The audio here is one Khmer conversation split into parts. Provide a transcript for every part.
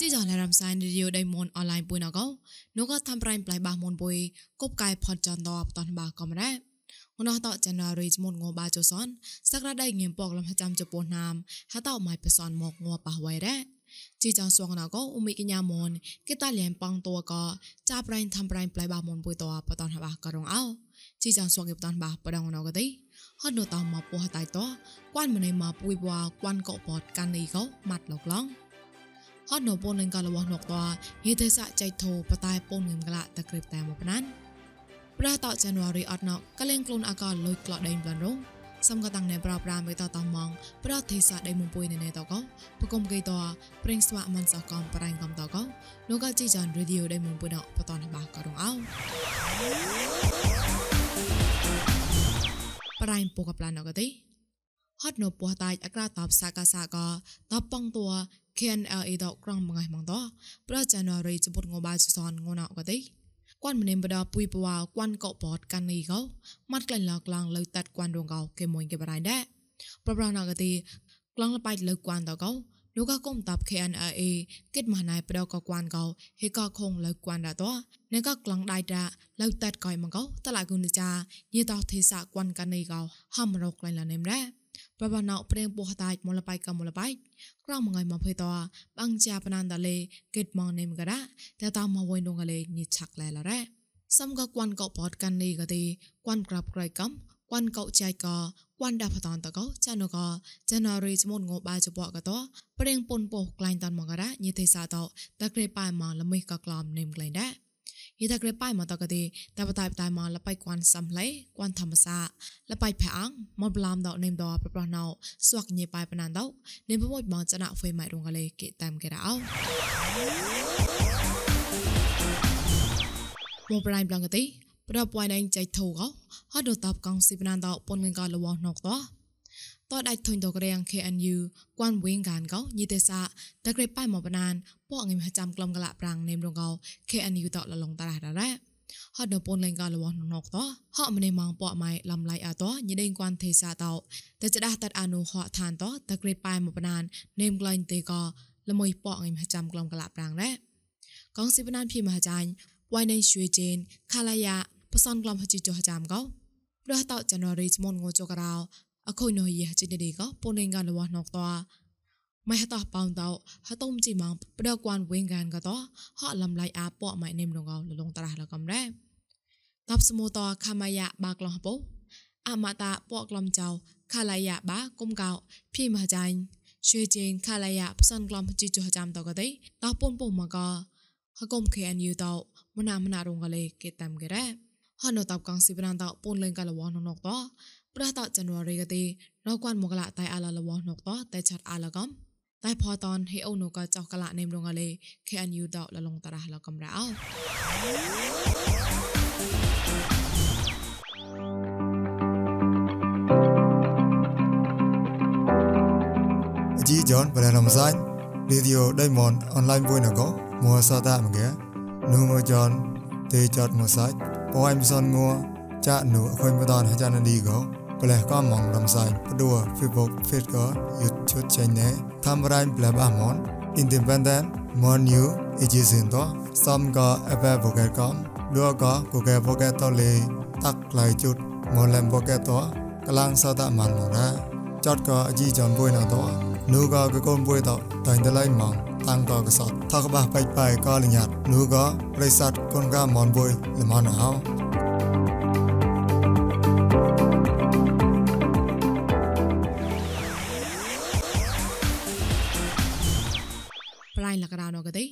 ជីចលារំសាយរីយដៃមនអនឡាញពុយណកោនោះក៏ធ្វើប្រៃប្លៃបាសមនពុយគប់កាយផតចនតបតនបាកំរ៉ាងណោះតចាណារីចមុនងបាចសនសក្តាដៃងៀមពកលំចាំចពោះណាមហតអមៃបសនមកងប៉ះវៃរ៉ាជីចងសួងណកោអ៊ុមីកញ្ញាមនគេតាលៀនប៉ងតួក៏ចាប្រៃធ្វើប្រៃប្លៃបាសមនពុយតបតនបាក៏រងអោជីចងសួងគេបតនបាបដងណកទេហត់នៅតមកពោះតៃតគួនម្នៃមកពុយបွာគួនកោបតកាន់នេះកោម៉ាត់លោកឡង ហត់នៅពូននឹងកលវណកតយេទេសៈចៃធោបតែពូនងឹមក្លាតក្រិបតែមកណានប្រះតចានវ៉ារីអត់ណកកលេងខ្លួនអកលុយក្លោដេងប្លានរងសំកតាំងណែប្រប្រាមេតតម៉ងប្រទេសៈដៃមុំពុយណែតកោបកុំកេតប្រេងស្វាមិនសកំប្រៃកំតកោនោះក៏ជីចានរីឌីអូដៃមុំពុយណបតនបាក៏រងអោប្រៃពូកប្លានណកទេហត់នៅពោះតាយអក្រាតបសាកាសាកតបបងតួ KNLA ដកក្រងមងៃម៉ងតប្រចានរីចបុតងបាសនងណកទេគួនម្នេមបដពុយបវ៉ាគួនកោបតកាន់នេះកោម៉ាត់ក្លែងឡកឡងលើតាត់គួនរងកោគេមួយគេបរៃដែរប្រប្រណកទេក្លងលបៃលើគួនតកោនោះក៏គុំតាប់ KNRA គិតមកណៃប្រដកគួនកោហេក៏ខងលើគួនដែរតណែក៏ក្លងដៃតាលើតាត់កយមកោតឡាគុនចាញីតោទេសៈគួនកាន់នេះកោហំរកក្លែងលនេមដែរ បបណោប្រេងពោះតាច់មលបៃកំមលបៃក្រមងៃមកភេតបាំងជាបណានដលេកេតម៉ងនេមកដាតតមកវៃនងលេញិឆាក់ឡែឡរ៉ាសំក៏គួនកោបតកាន់នេះក៏ទេគួនក្រាប់ក្រៃកំគួនកោចៃក៏គួនដាផតនតកោចានក៏ចានរីចមុនងបាចបកក៏តប្រេងពុនពោះក្លែងតានមកដាញិទេសាតតក្រេប៉ៃមកល្មិក៏ក្លំនេមក្លែងដែរ យេតាក្រេប៉ៃមកតកទេតបតៃបតៃមកលបៃគួនសំឡេគួនធម្មសាលបៃផាងមកប្លាមដកនេមដប្រប្រណោស្វាក់ញេប៉ៃបណានដកនេមប្រមួយមកចណាហ្វេម៉ៃរងកលេគេតាមគេរោមកប្រៃប្លងកទេប្រពួយណៃចៃធូកហត់ដតបកងស៊ីបណានដកពនងកលវណកត តដៃធុញតករៀង KNU គួនវិញកានកោញីទេសាតក្រេប៉ៃមកបណានពកងិមចាំក្លំកលប្រាំងនេមរងកោ KNU តលឡងតារ៉ារ៉ាហត់នៅពនលេងកលវណកតហក់ម្នេម៉ងពកម៉ៃលំឡៃអតញីដេងគួនទេសាតតែចដាស់តាត់អនុហក់ឋានតតក្រេប៉ៃមកបណាននេមក្លែងទេកល្មួយពកងិមចាំក្លំកលប្រាំងរ៉ាកងស៊ីបណានភីមហាចាញ់វ៉ៃណេឈွေជេនខាឡាយ៉ាបសនក្លំហជីចោះចាំកោប្រះតចណរីចមុនងចករោ အခုနိုရချစ်တဲ့ကပုံနေကလဝနောက်တော့ไม่ฮะต่อปองตอฮะต้มจีมังปดกวนเวงกันก็ต่อฮะลำไลอาปอไม่เนมลงเอาลงตราละกำแรตับสมุตอคามายะบากลองปอามาตาปอกลำเจ้าคาลายะบากุมเกาพี่มาจันช่วยเจนคาลายะสันกลำจิจุจามตอก็ได้ตาปนปมมาก็ฮะกมเคอันยูตอมนามนารงกะเลยเกตามกะแรฮะนอตับกังสิบนันตอปนเลงกะละวอนนอกตอប្ រះតចនវរីកទីរកួនមកលៈតៃអាឡលវណកតតេឆាត់អាឡកំតៃផតនហេអូនកចកលៈនេមរងលេ KNU តលលងតរះលកំរោជីយ៉នបរណមសាច់រីឌីអូដេម៉ុនអនឡាញមួយណកមួសតាមកែនូមយ៉នទេចតមសាច់បអៃមសនងួចានុអខុញបតនអាចារ្យនីកោ ផ្លែក៏មករំសាយព្រោះ Facebook Facebook YouTube channel តាមរ៉ៃប្លែបាមន Independent Mon New Agency តសំក៏ Apple Vocal កំដួក៏ Google Vocal តលេតាក់ខ្លៃជុតមលំ Vocal តកលាំងសតមានមកណាចតក៏អជីចំបុយណតនោះក៏កកូនបុយតតែងតឡៃមកតាំងតកសតថកបះបៃបៃក៏លញាតនោះក៏ប្រិស័តកូនកាមនបុយល្មនអោ រាយលកដៅនោះក៏ទេឥ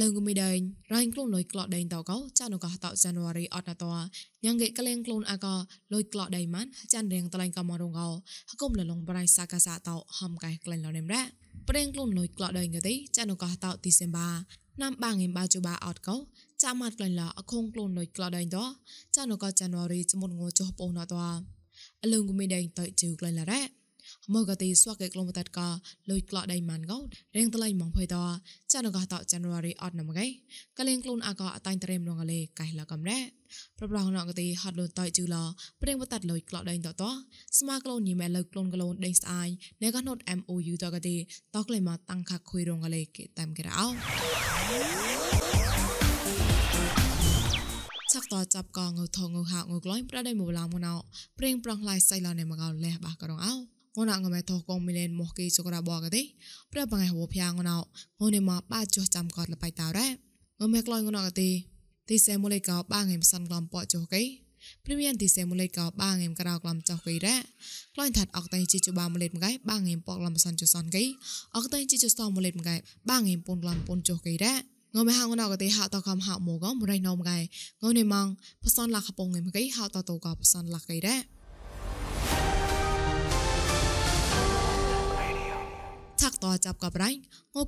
ឡូវក៏មិនដែររែងខ្លួនលុយក្លោដេញតកោចានក៏តចានវរីអត់ណតញ៉ាងគេក្លែងខ្លួនអកោលុយក្លោដេញម៉ាន់ចានរៀងតឡែងក៏មករងកោហកុំលលងប្រៃសាកាសាតហំកែក្លែងលនេមរ៉ាប្រេងខ្លួនលុយក្លោដេញក៏ទេចានក៏តឌីសេមបាណាំបាងឯបាជូបាអត់កោចាមាត់ក្លែងលអខងខ្លួនលុយក្លោដេញតចានក៏ចានវរីចមុនងោចុះបោណតឥឡូវក៏មិនដែរតជូក្លែងលរ៉ា មកកទីស្វាកេក្លុំតាត់កលុយក្លោដៃម៉ានកោរៀងតឡៃម៉ងភ័យតចានកោត January អត់ណាមកឯកលេងក្លូនអាកោអតៃតរេមរងលេកៃឡកំរ៉ាប្រប្រងណកទីហត់លុនតៃជូឡព្រៀងបតាត់លុយក្លោដៃតតស្មាក្លូនញីមែលុយក្លូនក្លូនដេងស្អាយណែកណូត MOU តកទីតក្លេមកតាំងខាក់ខុយរងលេគេតាមគេរោឆាក់តចាប់កងងថងងហាងក្លាញ់ប្រដៃមកឡាមកណៅព្រៀងប្រងឡៃសៃឡានេមកោលះបាករងអោ ងណាងមេថោកងមីលេនមកគីចក្រាបកទេប្របងហវភៀងណៅងនេមកបាចុះចាំកតលបៃតៅរ៉ងមេក្លាញ់ងណៅកទេទីសេមូលេកោបាងហេមសាន់ក្លំប៉ចុះកេព្រីមៀនទីសេមូលេកោបាងហេមក្រៅក្លំចុះកេរ៉ក្លាញ់ថាត់អកតៃជីជបាមូលេមកៃបាងហេមប៉ក្លំសាន់ចុះសាន់កេអកតៃជីជសមូលេមកៃបាងហេមពុនក្លំពុនចុះកេរ៉ងមេហងណៅកទេហៅតកំហៅមកមរៃណោមកៃងនេម៉ងផ្សនលាខពងងេមកៃហៅតតកផ្សនលាកៃរ៉ ឆាក់តចាប់កបរៃង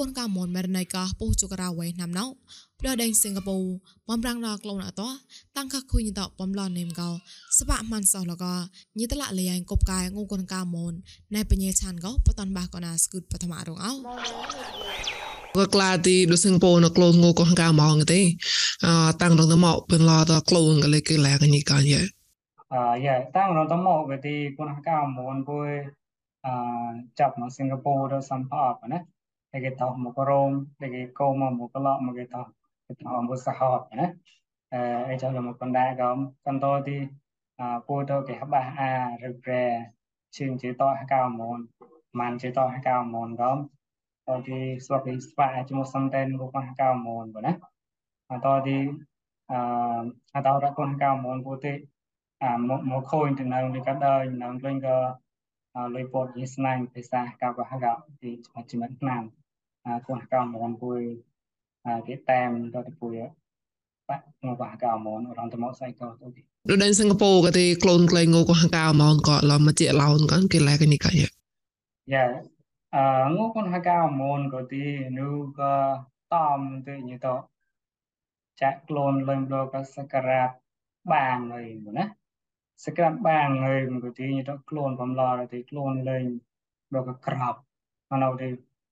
កូនកាមនមែរណៃកាពុជករាវៃណាំណៅប្រដេងសិង្ហបុរីបំរាំងរក្លូនអតតាំងខខុញតបំឡននេមកោសបម៉ាន់សោះលកញិតละលយងកបកាយងកូនកាមនណៃបញ្ញាឆានកោបតនបាកណាស្គូតបឋមរងអោក៏ក្លាទីដូចសិង្ហបុរីនៅក្លូនងកូនកាមងទេអតាំងរងតមកពេលឡតក្លូនក៏លេកលែកញីកានយេអយ៉ាតាំងរងតមកគេទីកូនកាមនពុយអ ចាប់មកសិង្ហបុរីដល់សំផអបណាគេតោះមករោមគេកោមកមកក្លោមកគេតោះគេតោះមកសហតណាអឺអីចាំមកបណ្ដាកំកន្តទីអពូទៅគេបះអាឬប្រែជើងជាតោះកៅមនមិនជាតោះកៅមនកំតទីស្វពីស្វាជាមួយសំតែនគកកៅមនបងណាអតទីអឺអតរកូនកៅមនពូទេអាមកមកខូនទៅនៅនេះក៏ដើរនៅលេងក៏ លុយពតយស្នាញ់ភាសាកៅកហកទីជំនិតឆ្នាំអាគូនកៅមនពូគេតាមទៅទីពូបាក់មកបាកៅមនរងទៅមកសៃក៏ទៅទីដូចនៅសិង្ហបុរីក៏ទីក្លូនក្លែងងកហកៅមនក៏ឡំមកជាឡោនក៏គេឡែកនេះក៏យ៉ាយ៉ាអឺងកូនហកៅមនក៏ទីនូក៏តំទៅញីតចាក់ក្លូនលេងលោកសក្ការៈបានហើយណា សក្ការៈបានហើយក៏ទីញីតក្លូនបំឡរទីក្លូនលេងលោកក៏ក្របនៅទី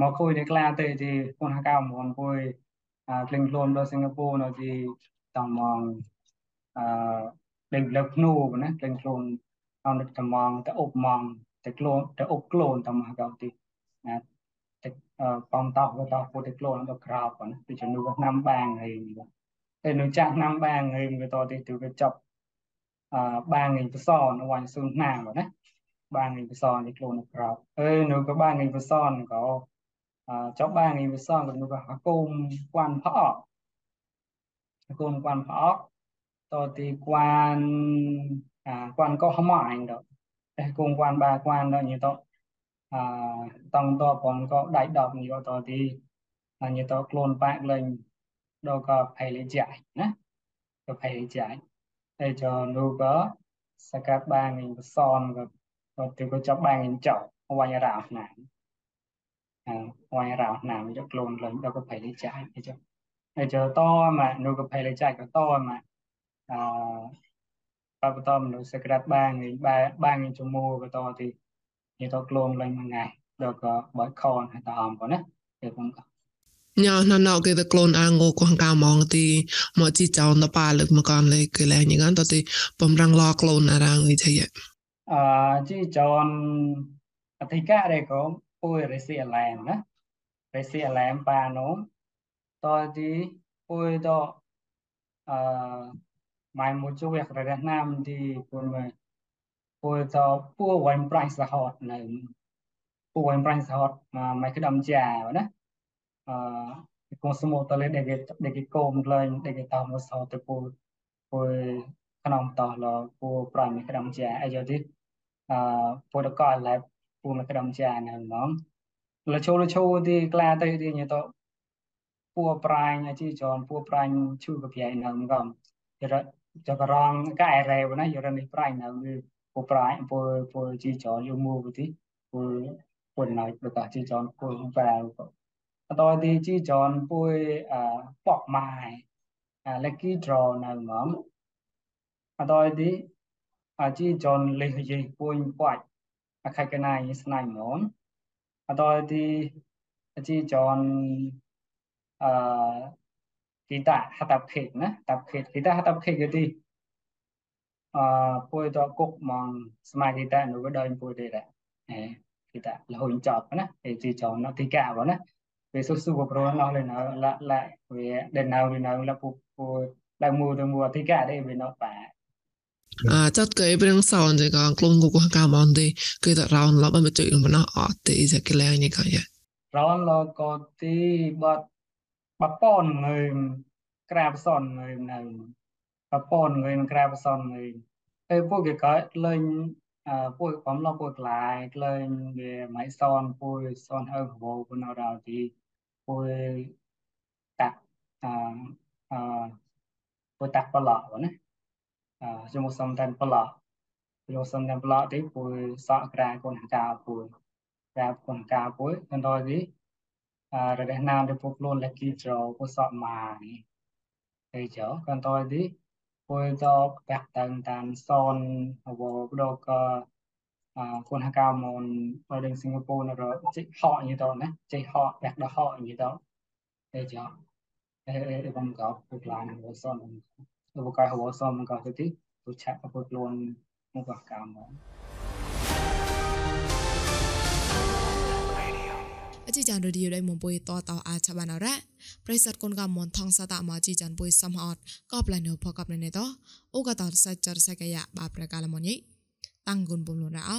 មកគួយទីក្លាទៅទីកូនហកៅមនគួយអាក្លែងក្លូនដល់សិង្ហបុរីនៅទីតំងអឺលេងលើភ្នូណាក្លែងក្លូនអនតំងទៅអុបម៉ងទៅក្លូនទៅអុបក្លូនតំហកៅទីណាតែបំតោក៏តោពុទ្ធក្លូនដល់ក្រោបណាពីជំនួសឆ្នាំបាងហើយតែនៅចាស់ឆ្នាំបាងហើយក៏តទីទៅចប់ អឺបាងឯងបសនៅវាញ់ស៊ូនណាបងណាបាងឯងបសនេះខ្លួនក្រោបអឺនៅក៏បាងឯងបសក៏អឺចប់បាងឯងបសក៏នៅក៏អាគុំគួនផអអាគុំគួនផអតទីគួនអាគួនក៏ហមអញដល់តែគុំគួនបាគួនដល់ញីតអតង់តបងក៏ដៃដប់នេះក៏តទីអញតខ្លួនបាក់លេងដល់ក៏ផៃលេចាយណាក៏ផៃលេចាយ ហើយចនោះក៏សកាត់បាងឯងបសនក៏ក៏ទីក៏ចាប់បាងឯងចោវាញ់រោណាអើវាញ់រោណាយកខ្លួនលេងដល់ក៏ផៃលេចាយអញ្ចឹងហើយចតមកនោះក៏ផៃលេចាយក៏តមកអឺបបតមនុស្សសក្តាបាងឯងបាងឯងជំមួក៏តទីនិយាយទៅខ្លួនលេងមួយថ្ងៃដល់ក៏បើខនហើយតអំប៉ុណ្ណាទេខ្ញុំក៏ ញ៉ាណណោគេទៅខ្លួនអាងកងកាមងទីមកជីចောင်းតប៉ាលឹកមកកាន់លេគេលែងញ៉ានតទីបំរងឡខ្លួនអារាងវិធីអឺជីចောင်းអធិការេកោពួយរេស៊ីអឡែមណារេស៊ីអឡែមប៉ានោះតទីពួយតអឺម៉ៃមួយជួយរះណាមទីពួយមកពួយតពួយវ៉ាញ់ប្រាញ់សហតនៅពួយវ៉ាញ់ប្រាញ់សហតមកមកក្តំចាណាអឺ កូនសមតលេដេកដេកកុំលេងដេកតមកសោទៅពួយពួយក្នុងតោះលពួយប្រាញ់មកក្តំចាអីយោទីអឺពួយតកឡែពួយមកក្តំចានៅហ្មងលជោលជោទីក្លាទៅទីញទៅពួយប្រាញ់អាជីចនពួយប្រាញ់ឈឺកប្រៃនៅហ្មងចរចករងកែរ៉េវណាយរនេះប្រាញ់នៅពូប្រាយពូពូជីចនយមួវិធីពូពូណៃប្រកាសជីចនពូបែប អតទីជីចនពូអប៉កម៉ាយ lucky draw នៅហ្មងអតទីអាជីចនលេខយីពូញប៉ាច់អខៃកណាយស្នៃហ្មងអតទីអាជីចនអឺ kita hatap khit na tap khit kita hatap khit cái gì អឺពួយតគុកមកស្មាគីតានោះក៏ដើរពួយទេដែរអេគីតាលហ៊ុញចប់ណាអេជីចងនោះទីកាបងណា eso estuvo probando la, la, la, de nào de nào la pu pu la mu de mu thì cả đấy về nó bà à chắc cái bên sau thì còn cùng của cả bọn thì cứ tập round lắm bên chơi mà nó ở thì sẽ cái lẽ như cái vậy round lo có thì bắt bắt pon người grab son người nào bắt pon người grab son người cái phu cái cái lên ពួយបំឡងពួយក្លាយក្លែងវាម៉ៃសនពួយសនហើវោពណ៌ដល់ទី puoi tak um, uh, puoi tak pelak na uh, cuma sometimes pelak cuma sometimes pelak thì puoi sok kra kon ka puoi ka kon ka puoi dan đó thì uh, rồi đến nam thì puoi luôn là kí trò puoi sok mà thì chỗ còn tôi thì puoi do các tầng tàn son hoặc đồ cơ ខ្លួនហកៅមុនបើដឹងសិង្ហបុរីរចេះហកយីតណាចេះហកតែដល់ហកយីតតែចោអេអេបងកោពុកឡានវសនឧបការហវសនមកទៅទីទុឆៈពុកលូនមកកម្មមកអជីចានរឌីយដៃមុំបុយតតអាឆបានអរៈប្រិស័តគុនកមនថងសតមាជីចានបុយសំអត់ក៏ប្លាននៅផកបណេតអូកតតសច្ចរសកយៈបាប្រកាលមនី បំលរ៉ោ